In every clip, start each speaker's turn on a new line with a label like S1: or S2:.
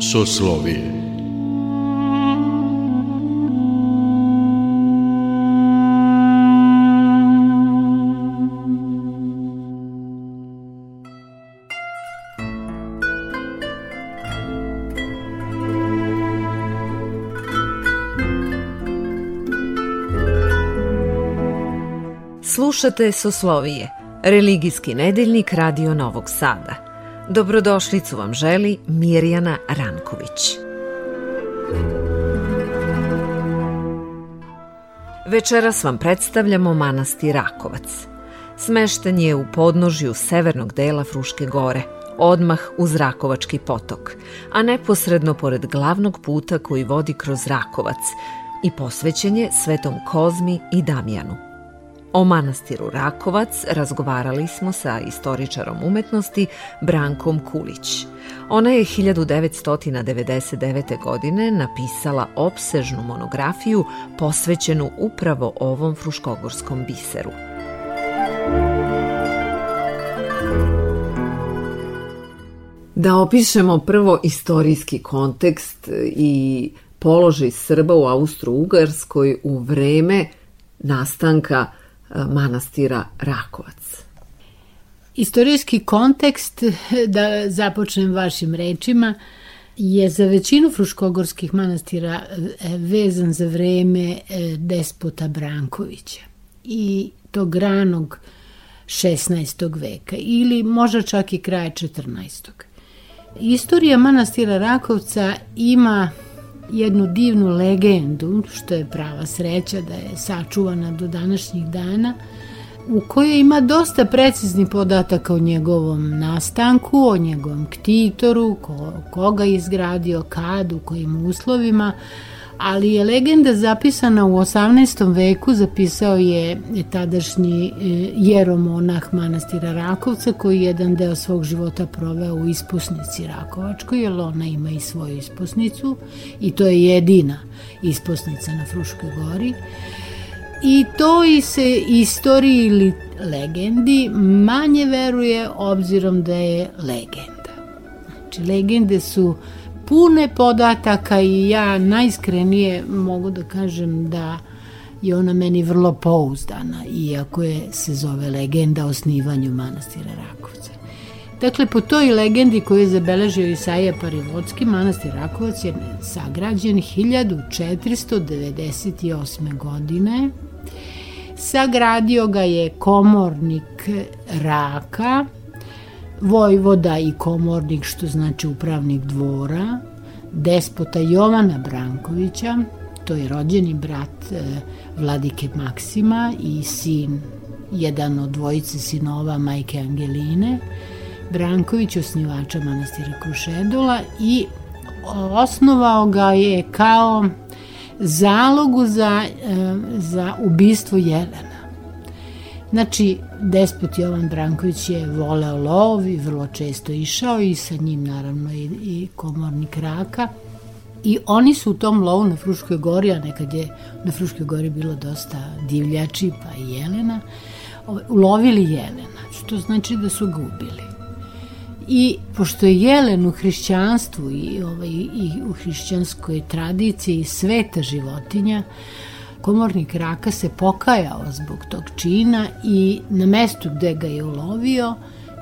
S1: Soslovije
S2: Slušate Soslovije, religijski nedeljnik Radio Novog Sada. Dobrodošlicu vam želi Mirjana Ranković. Večeras vam predstavljamo manastir Rakovac. Smešten je u podnožju severnog dela Fruške gore, odmah uz Rakovački potok, a neposredno pored glavnog puta koji vodi kroz Rakovac i posvećen je Svetom Kozmi i Damjanu. O manastiru Rakovac razgovarali smo sa istoričarom umetnosti Brankom Kulić. Ona je 1999. godine napisala opsežnu monografiju posvećenu upravo ovom fruškogorskom biseru. Da opišemo prvo istorijski kontekst i položaj Srba u Austro-Ugarskoj u vreme nastanka manastira Rakovac.
S3: Istorijski kontekst, da započnem vašim rečima, je za većinu fruškogorskih manastira e, vezan za vreme e, despota Brankovića i tog ranog 16. veka ili možda čak i kraja 14. Istorija manastira Rakovca ima jednu divnu legendu, što je prava sreća da je sačuvana do današnjih dana, u kojoj ima dosta preciznih podataka o njegovom nastanku, o njegovom ktitoru, ko, koga je izgradio, kad, u kojim uslovima, ali je legenda zapisana u 18. veku, zapisao je tadašnji e, jeromonah manastira Rakovca koji je jedan deo svog života proveo u ispusnici Rakovačkoj, jer ona ima i svoju ispusnicu i to je jedina ispusnica na Fruškoj gori. I to i se istoriji ili legendi manje veruje obzirom da je legenda. Znači, legende su pune podataka i ja najiskrenije mogu da kažem da je ona meni vrlo pouzdana, iako je se zove legenda o snivanju manastira Rakovca. Dakle, po toj legendi koju je zabeležio Isaija Parivodski, manastir Rakovac je sagrađen 1498. godine. Sagradio ga je komornik Raka, vojvoda i komornik, što znači upravnik dvora, despota Jovana Brankovića, to je rođeni brat e, Vladike Maksima i sin, jedan od dvojice sinova majke Angeline, Branković, osnivača manastira Krušedola i osnovao ga je kao zalogu za, e, za ubistvo Jelena. Znači, despot Jovan Branković je voleo lov i vrlo često išao i sa njim naravno i, i komornik Raka. I oni su u tom lovu na Fruškoj gori, a nekad je na Fruškoj gori bilo dosta divljači pa i jelena, ulovili jelena, što znači da su ga ubili. I pošto je jelen u hrišćanstvu i, ovaj, i u hrišćanskoj tradiciji sveta životinja, komornik Raka se pokajao zbog tog čina i na mestu gde ga je ulovio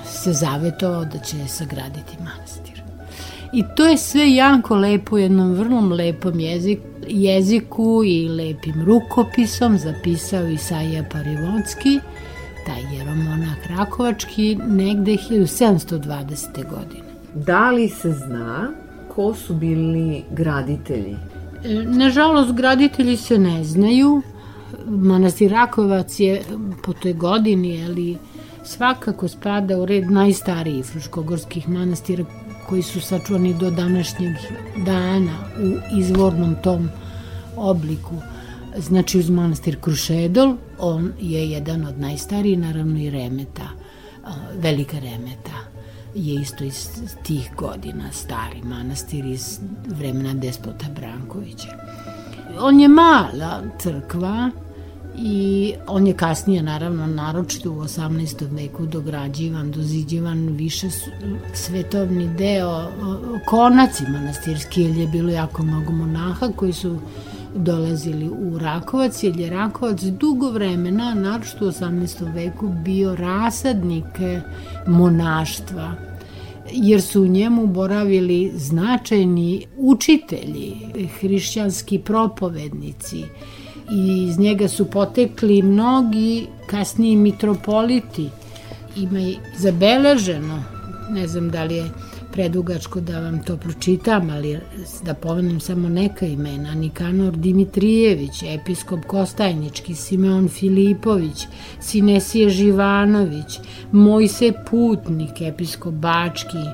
S3: se zavetovao da će sagraditi manastir. I to je sve jako lepo, jednom vrlo lepom jeziku, jeziku i lepim rukopisom zapisao Isaija Parivodski, taj jeromonah Rakovački, negde 1720. godine.
S2: Da li se zna ko su bili graditelji
S3: Nažalost, graditelji se ne znaju. Manastir Rakovac je po toj godini, ali svakako spada u red najstarijih fruškogorskih manastira koji su sačuvani do današnjeg dana u izvornom tom obliku. Znači uz manastir Krušedol, on je jedan od najstarijih, naravno i Remeta, velika Remeta je isto iz tih godina stari manastir iz vremena despota Brankovića. on je mala crkva, i on je kasnije naravno naročito u 18. veku dograđivan, doziđivan više svetovni deo konaci manastirski, jer je bilo jako mnogo monaha koji su dolazili u Rakovac, jer je Rakovac dugo vremena, naročito u 18. veku, bio rasadnik monaštva jer su u njemu boravili značajni učitelji, hrišćanski propovednici, i iz njega su potekli mnogi kasniji mitropoliti. Ima i zabeleženo, ne znam da li je predugačko da vam to pročitam, ali da pomenem samo neka imena. Nikanor Dimitrijević, episkop Kostajnički, Simeon Filipović, Sinesije Živanović, Mojse Putnik, episkop Bački,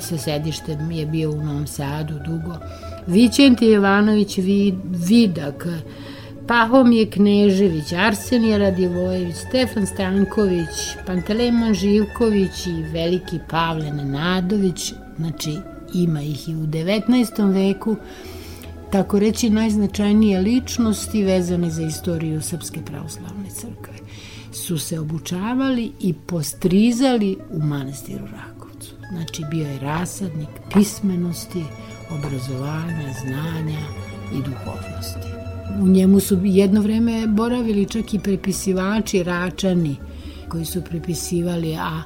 S3: sa sedištem je bio u Novom Sadu dugo, Vićenti Jovanović Vidak, Pahomije Knežević, Arsenija Radivojević, Stefan Stanković, Panteleman Živković i veliki Pavle Nenadović, znači ima ih i u 19. veku, tako reći najznačajnije ličnosti vezane za istoriju Srpske pravoslavne crkve su se obučavali i postrizali u manastiru Rakovcu. Znači bio je rasadnik pismenosti, obrazovanja, znanja i duhovnosti. U njemu su jedno vreme boravili čak i prepisivači račani koji su prepisivali a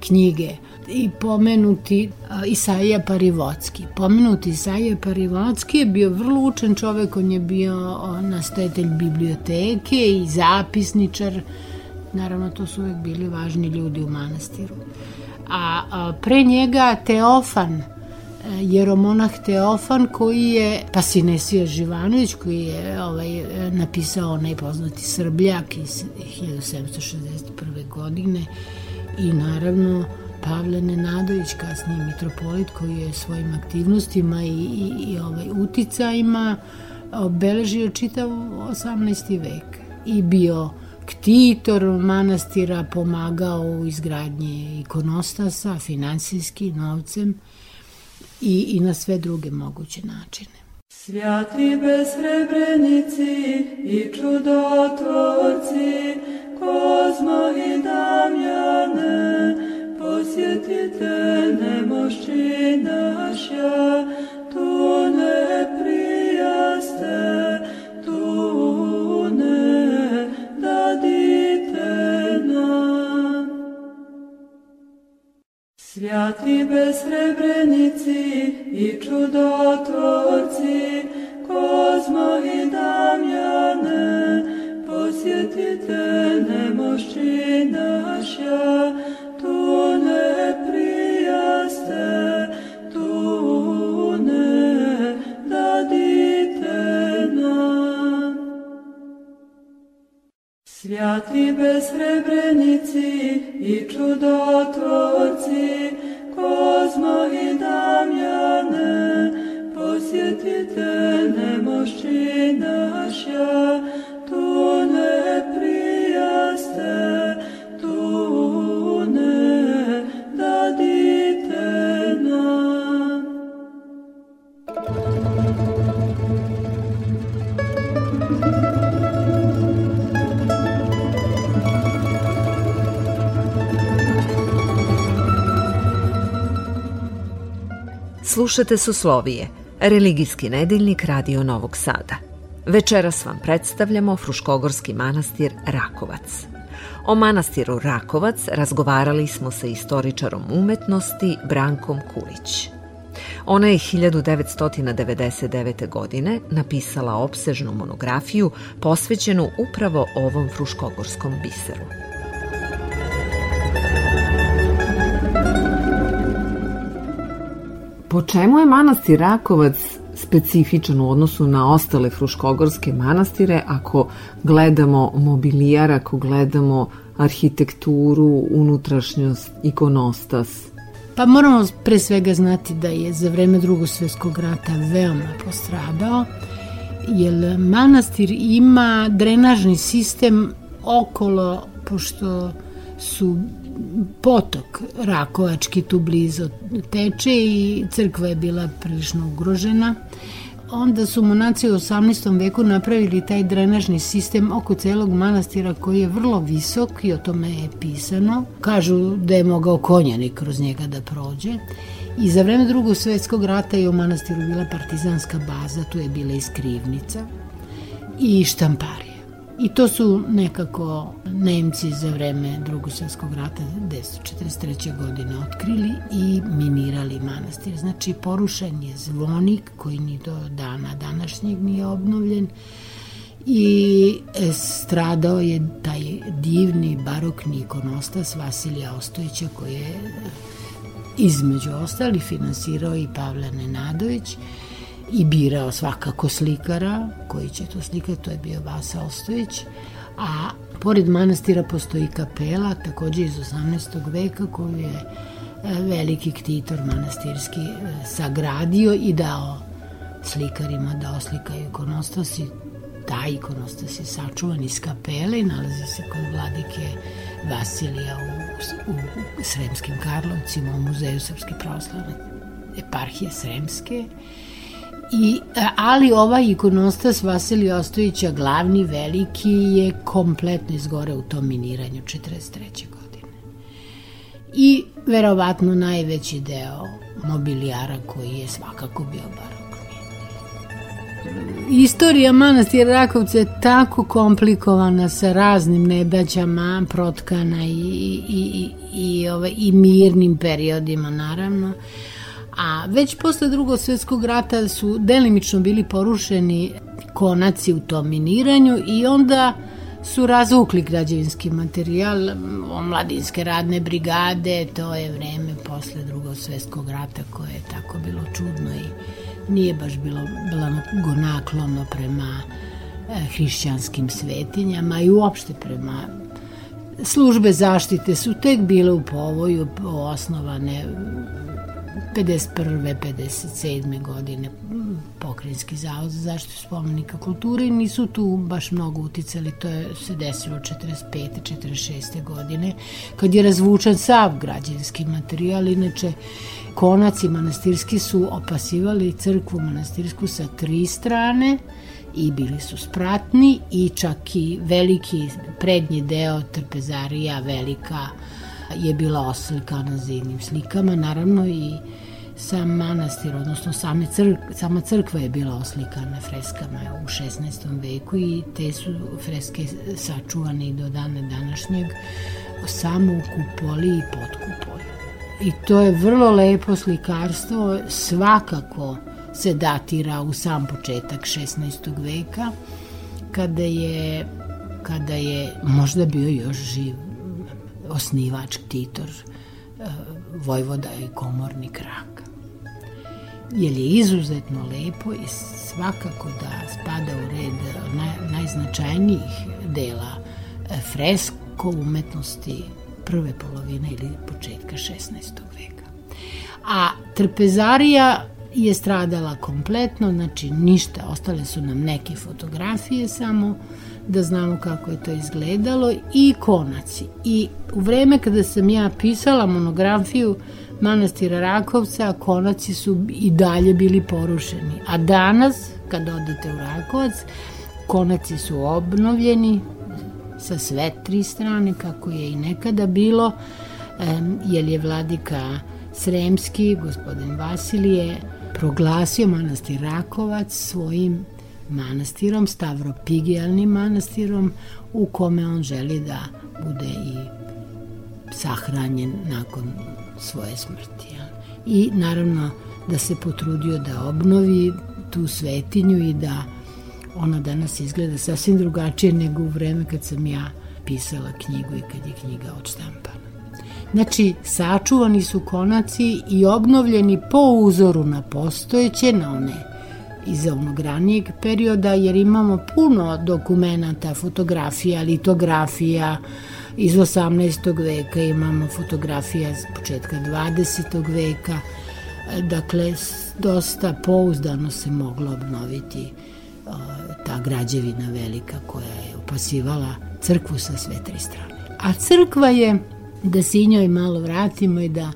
S3: knjige i pomenuti Isaija Parivocki. Pomenuti Isaija Parivocki je bio vrlo učen čovek, on je bio nastojatelj biblioteke i zapisničar. Naravno, to su uvek bili važni ljudi u manastiru. A, pre njega Teofan, jeromonah Teofan koji je, pa Sinesija Živanović koji je ovaj, napisao onaj poznati Srbljak iz 1761. godine i naravno Pavle Nenadović, kasniji mitropolit koji je svojim aktivnostima i, i, i ovaj, uticajima obeležio čitav 18. vek i bio ktitor manastira, pomagao u izgradnji ikonostasa, finansijski, novcem i, i na sve druge moguće načine.
S4: Svjati bez srebrenici i čudotvorci, Kozmo i Damjane, posjetite nemošći naša, tu ne prijaste, tu ne dadite nam. Svjati bez srebrenici i čudotvorci, Kozmo i Damjane, posjetite nemošći naša, Svjati bez srebrenici i čudotvorci, Kozmo i Damjane, posjetite nemošći naša,
S2: Slušate Suslovije, religijski nedeljnik Radio Novog Sada. Večeras vam predstavljamo Fruškogorski manastir Rakovac. O manastiru Rakovac razgovarali smo sa istoričarom umetnosti Brankom Kulić. Ona je 1999. godine napisala opsežnu monografiju posvećenu upravo ovom fruškogorskom biseru. Po čemu je manastir Rakovac specifičan u odnosu na ostale fruškogorske manastire ako gledamo mobilijar, ako gledamo arhitekturu, unutrašnjost, ikonostas?
S3: Pa moramo pre svega znati da je za vreme drugog svjetskog rata veoma postradao, jer manastir ima drenažni sistem okolo, pošto su potok Rakovački tu blizu teče i crkva je bila prilično ugrožena. onda su monaci u 18. veku napravili taj drenažni sistem oko celog manastira koji je vrlo visok i o tome je pisano. Kažu da je mogao konjanik kroz njega da prođe. I za vreme drugog svetskog rata je u manastiru bila partizanska baza, tu je bila i skrivnica i štamparija. I to su nekako Nemci za vreme drugog svjetskog rata 1943. godine otkrili i minirali manastir. Znači porušen je zvonik koji ni do dana današnjeg nije obnovljen i e, stradao je taj divni barokni ikonostas Vasilija Ostojića koji je između ostali finansirao i Pavle Nenadović i birao svakako slikara koji će to slikati, to je bio Vasa Ostojić, a pored manastira postoji kapela, takođe iz 18. veka koju je e, veliki ktitor manastirski e, sagradio i dao slikarima da oslikaju ikonostas i taj ikonostas je sačuvan iz kapele i nalazi se kod vladike Vasilija u, u, u Sremskim Karlovcima u Muzeju Srpske pravoslavne eparhije Sremske I, e, ali ovaj ikonostas Vasilija Ostojića, glavni, veliki, je kompletno izgore u tom miniranju 43. godine. I verovatno najveći deo mobilijara koji je svakako bio barokni. Istorija manastira Rakovca je tako komplikovana sa raznim nedaćama, protkana i, i, i, i, ove, i mirnim periodima, naravno. A već posle drugog svjetskog rata su delimično bili porušeni konaci u tom miniranju i onda su razvukli građevinski materijal, omladinske radne brigade, to je vreme posle drugog svjetskog rata koje je tako bilo čudno i nije baš bilo blago naklono prema e, hrišćanskim svetinjama i uopšte prema službe zaštite su tek bile u povoju osnovane 51. 57. godine pokrinjski zavod za zaštitu spomenika kulture i nisu tu baš mnogo uticali, to je se desilo 45. 46. godine kad je razvučan sav građanski materijal, inače konaci manastirski su opasivali crkvu manastirsku sa tri strane i bili su spratni i čak i veliki prednji deo trpezarija velika je bila oslikana zidnim slikama, naravno i sam manastir, odnosno same crk, sama crkva je bila oslikana freskama u 16. veku i te su freske sačuvane i do dana današnjeg samo u kupoli i pod kupoli. I to je vrlo lepo slikarstvo, svakako se datira u sam početak 16. veka, kada je, kada je možda bio još živ osnivač, titor, e, vojvoda i komornik Raka. Jer je izuzetno lepo i svakako da spada u red naj, najznačajnijih dela e, fresko umetnosti prve polovine ili početka 16. veka. A trpezarija je stradala kompletno, znači ništa, ostale su nam neke fotografije samo, da znamo kako je to izgledalo i konaci. I u vreme kada sam ja pisala monografiju manastira Rakovca, konaci su i dalje bili porušeni. A danas, kada odete u Rakovac, konaci su obnovljeni sa sve tri strane, kako je i nekada bilo, jer je vladika Sremski, gospodin Vasilije, proglasio manastir Rakovac svojim manastirom, Stavropigijalnim manastirom u kome on želi da bude i sahranjen nakon svoje smrti. I naravno da se potrudio da obnovi tu svetinju i da ona danas izgleda sasvim drugačije nego u vreme kad sam ja pisala knjigu i kad je knjiga odštampana. Znači, sačuvani su konaci i obnovljeni po uzoru na postojeće, na one iz onog ranijeg perioda, jer imamo puno dokumenta, fotografija, litografija iz 18. veka, imamo fotografija iz početka 20. veka, dakle, dosta pouzdano se moglo obnoviti ta građevina velika koja je opasivala crkvu sa sve tri strane. A crkva je, da se i njoj malo vratimo i da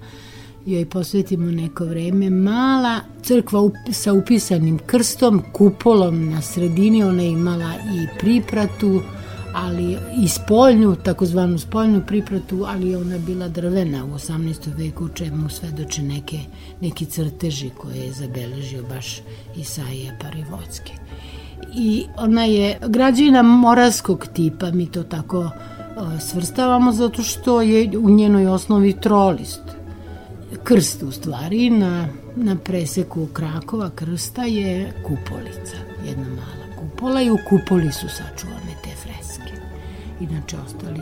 S3: joj posvetimo neko vreme. Mala crkva up, sa upisanim krstom, kupolom na sredini, ona je imala i pripratu, ali i spoljnu, takozvanu spoljnu pripratu, ali ona bila drvena u 18. veku, čemu svedoče neke, neki crteži koje je zabeležio baš Isaija Parivodski. I ona je građina moravskog tipa, mi to tako svrstavamo, zato što je u njenoj osnovi trolist. Krst u stvari na, na preseku Krakova krsta je kupolica, jedna mala kupola i u kupoli su sačuvane te freske. Inače ostali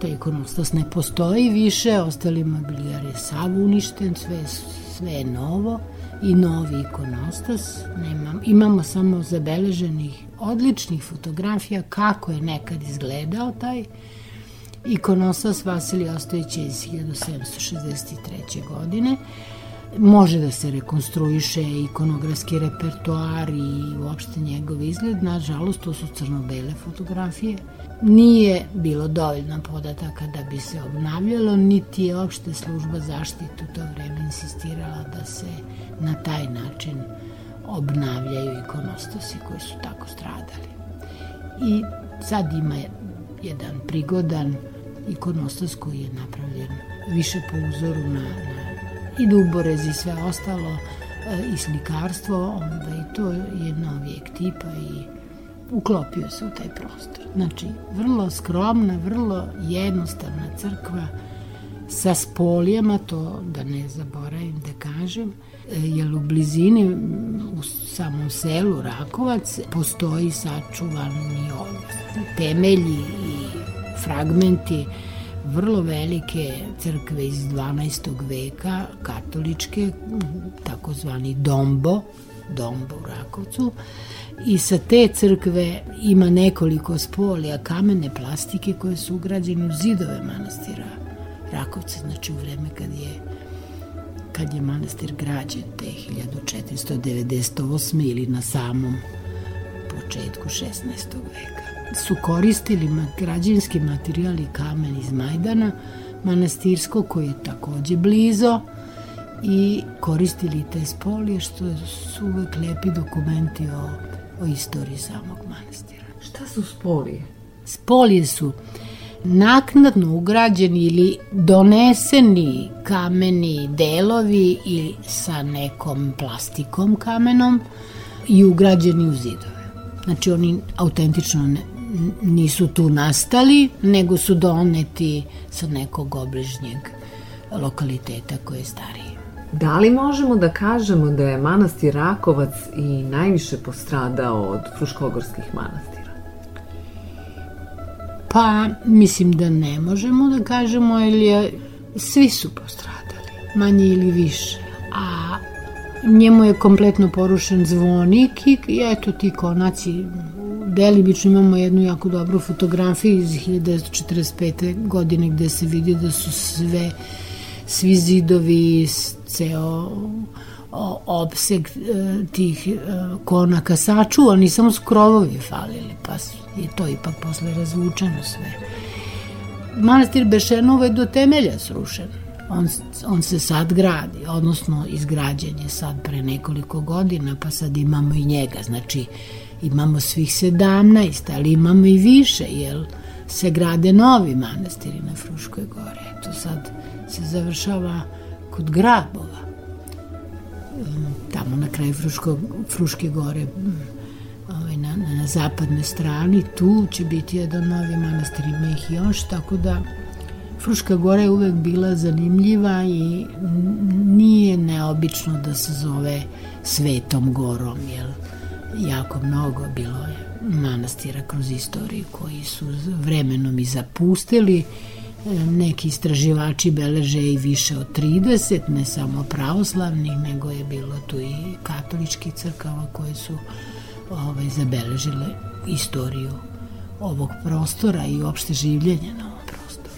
S3: taj ikonostas ne postoji više, ostali mobilijar je sav uništen, sve, sve je novo i novi ikonostas. Nemam, imamo samo zabeleženih odličnih fotografija kako je nekad izgledao taj ikonostas Vasilij Ostojić iz 1763. godine. Može da se rekonstruiše ikonografski repertoar i uopšte njegov izgled. Nažalost, to su crno-bele fotografije. Nije bilo dovoljno podataka da bi se obnavljalo, niti je opšte služba zaštitu to vreme insistirala da se na taj način obnavljaju ikonostasi koji su tako stradali. I sad ima jedan prigodan ikonostas koji je napravljen više po uzoru na, na i duborez i sve ostalo e, i slikarstvo, onda i to je novijeg tipa i uklopio se u taj prostor. Znači, vrlo skromna, vrlo jednostavna crkva sa spolijama, to da ne zaboravim da kažem, jer u blizini u samom selu Rakovac postoji sačuvani temelji i fragmenti vrlo velike crkve iz 12. veka, katoličke, takozvani Dombo, Dombo u Rakovcu, i sa te crkve ima nekoliko spolija kamene plastike koje su ugrađene u zidove manastira Rakovca, znači u vreme kad je kad je manastir građen te 1498. ili na samom početku 16. veka su koristili građanski materijal i kamen iz Majdana, manastirsko koji je takođe blizo i koristili te spolije što su uvek lepi dokumenti o, o istoriji samog manastira.
S2: Šta su spolije?
S3: Spolije su naknadno ugrađeni ili doneseni kameni delovi ili sa nekom plastikom kamenom i ugrađeni u zidove. Znači oni autentično ne, nisu tu nastali, nego su doneti sa nekog obližnjeg lokaliteta koji je stariji.
S2: Da li možemo da kažemo da je manastir Rakovac i najviše postradao od fruškogorskih manastira?
S3: Pa, mislim da ne možemo da kažemo, jer je, svi su postradali, manje ili više. A njemu je kompletno porušen zvonik i eto ti konaci delimično imamo jednu jako dobru fotografiju iz 1945. godine gde se vidi da su sve svi zidovi, ceo opseg e, tih e, konaka sačuvani, samo su krovovi falili, pa je to ipak posle razvučeno sve. Manastir Bešenova je do temelja srušen. On, on se sad gradi, odnosno izgrađen je sad pre nekoliko godina, pa sad imamo i njega. Znači, imamo svih 17, ali imamo i više, jer se grade novi manastiri na Fruškoj gore. Eto sad se završava kod Grabova. Tamo na kraju Fruško, Fruške gore na, zapadnoj strani, tu će biti jedan novi manastir, ima ih još, tako da Fruška gora je uvek bila zanimljiva i nije neobično da se zove Svetom gorom, jer jako mnogo bilo je manastira kroz istoriju koji su vremenom i zapustili. E, neki istraživači beleže i više od 30, ne samo pravoslavnih, nego je bilo tu i katoličkih crkava koje su ovaj, zabeležile istoriju ovog prostora i opšte življenja na ovom prostoru.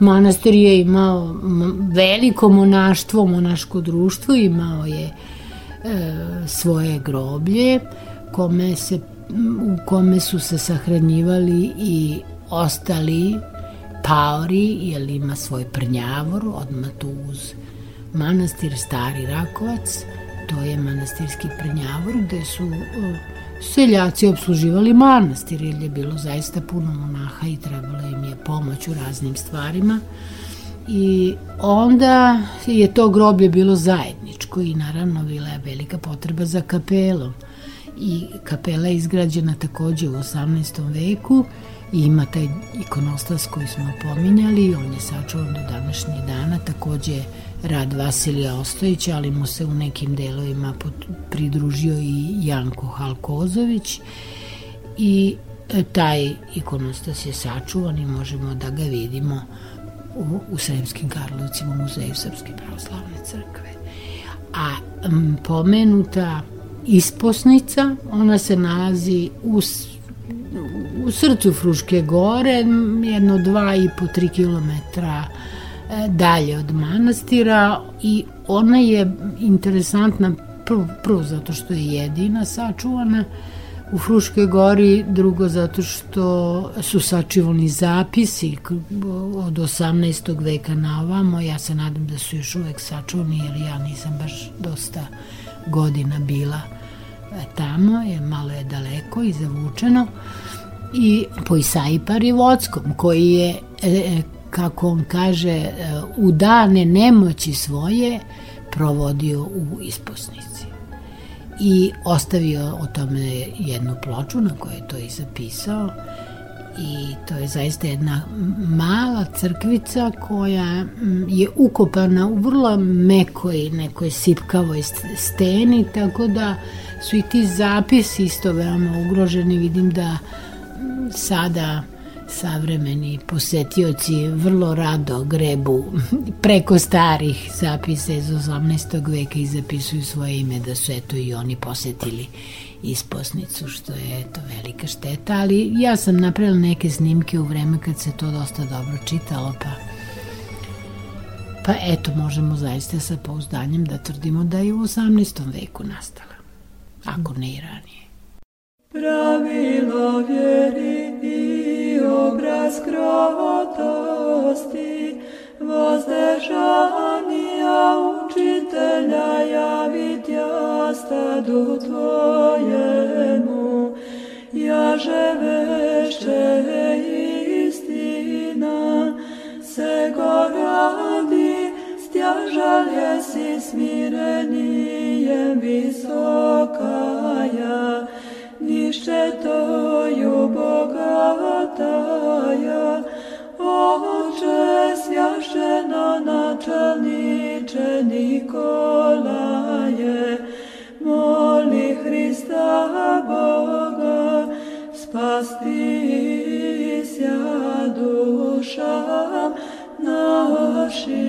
S3: Manastir je imao veliko monaštvo, monaško društvo, imao je e, svoje groblje, kome se, u kome su se sahranjivali i ostali paori, jer ima svoj prnjavor, odmah tu uz, manastir Stari Rakovac, to je manastirski prnjavor gde su seljaci obsluživali manastir jer je bilo zaista puno monaha i trebalo im je pomoć u raznim stvarima. I onda je to groblje bilo zajedničko i naravno bila je velika potreba za kapelom. I kapela je izgrađena takođe u 18. veku i ima taj ikonostas koji smo pominjali, on je sačuvan do današnjih dana, takođe rad Vasilija Ostojića, ali mu se u nekim delovima pridružio i Janko Halkozović i e, taj ikonostas je sačuvan i možemo da ga vidimo u, u Sremskim Karlovcima, u Muzeju Srpske pravoslavne crkve. A m, pomenuta isposnica, ona se nalazi u, u srcu Fruške gore, jedno dva i po tri kilometra dalje od manastira i ona je interesantna prvo, prvo zato što je jedina sačuvana, u Fruškoj gori, drugo zato što su sačivani zapisi od 18. veka na ovamo, ja se nadam da su još uvek sačuvani jer ja nisam baš dosta godina bila e, tamo, je malo je daleko i zavučeno i po Isaji Parivotskom koji je e, kako on kaže u dane nemoći svoje provodio u isposnici. I ostavio o tome jednu ploču na kojoj je to i zapisao. I to je zaista jedna mala crkvica koja je ukopana u vrlo mekoj nekoj sipkavoj steni tako da su i ti zapisi isto veoma ugroženi. Vidim da sada savremeni posetioci vrlo rado grebu preko starih zapisa iz 18. veka i zapisuju svoje ime da su eto i oni posetili isposnicu, što je to velika šteta, ali ja sam napravila neke snimke u vreme kad se to dosta dobro čitalo, pa pa eto, možemo zaista sa pouzdanjem da tvrdimo da je u 18. veku nastala, ako ne i ranije.
S4: Pravilo vjeri i obraz krotosti, vozdržanija učitelja javit ja stadu Tvojemu, jaže vešte istina, se goradi, stjažal jesi smirenijem visokaja, ništetою богатая, Отче священно начальниче Николае, моли Христа Бога, спастися душам нашим.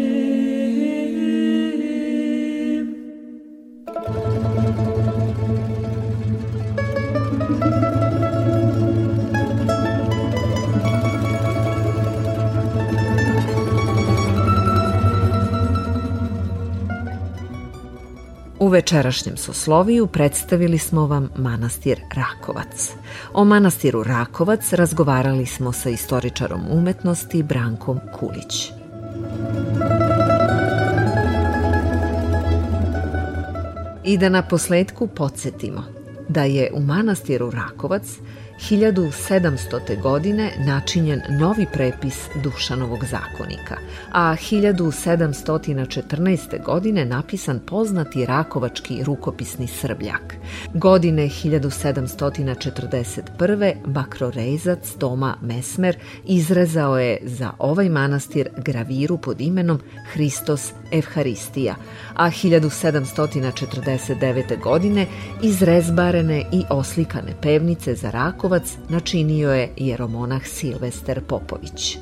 S2: Večerašnjem sosloviju predstavili smo vam manastir Rakovac. O manastiru Rakovac razgovarali smo sa istoričarom umetnosti Brankom Kulić. I da na posledku podsjetimo da je u manastiru Rakovac 1700. godine načinjen novi prepis Dušanovog zakonika, a 1714. godine napisan poznati rakovački rukopisni srbljak. Godine 1741. bakrorezac Toma Mesmer izrezao je za ovaj manastir graviru pod imenom Hristos Evharistija, a 1749. godine izrezbarene i oslikane pevnice za Rakovac načinio je jeromonah Silvester Popović.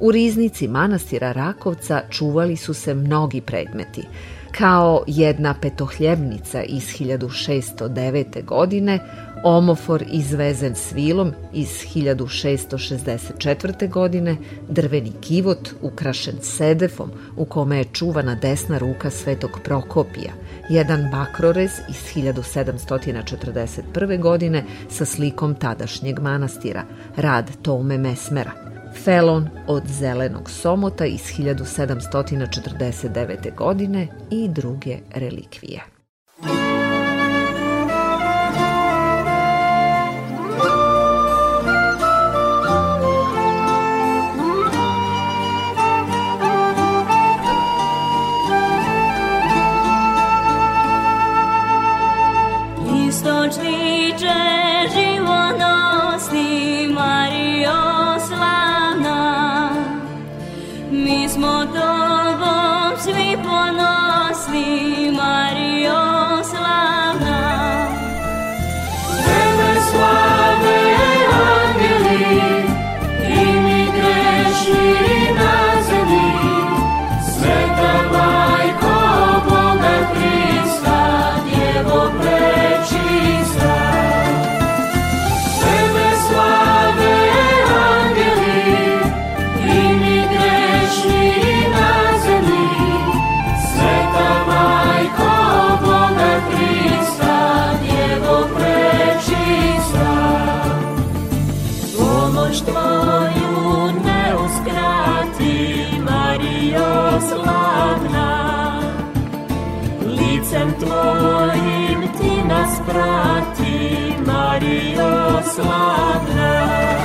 S2: U riznici manastira Rakovca čuvali su se mnogi predmeti, kao jedna petohljebnica iz 1609. godine, omofor izvezen svilom iz 1664. godine, drveni kivot ukrašen sedefom u kome je čuvana desna ruka svetog Prokopija, jedan bakrorez iz 1741. godine sa slikom tadašnjeg manastira, rad Tome Mesmera,
S5: felon od zelenog somota iz 1749. godine i druge relikvije. Potobom svi ponosni Mario slavna братьев Марию славная.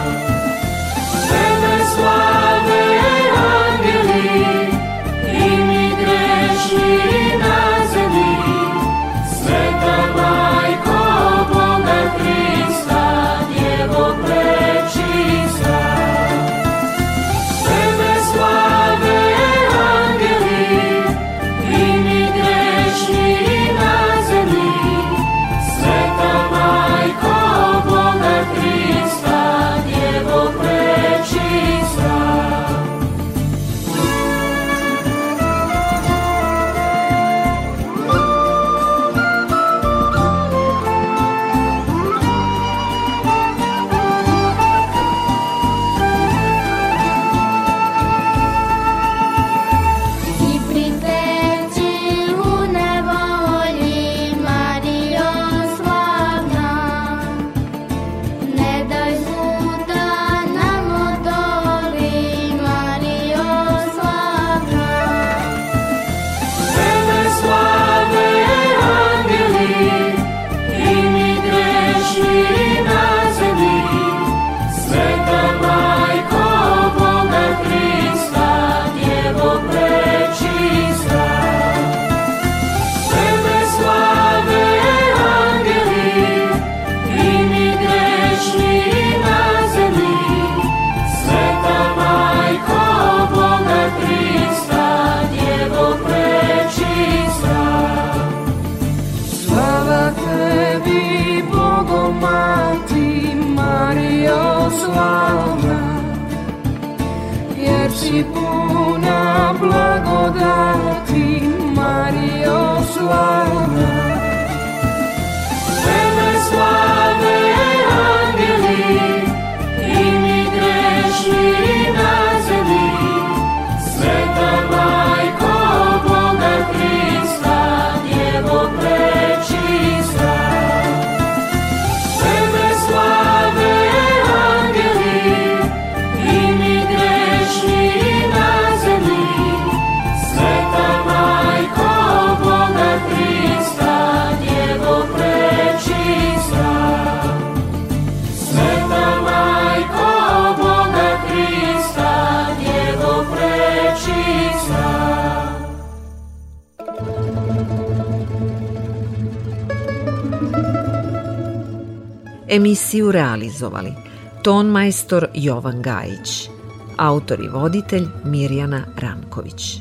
S5: Emisiju realizovali ton majstor Jovan Gajić, autor i voditelj Mirjana Ranković.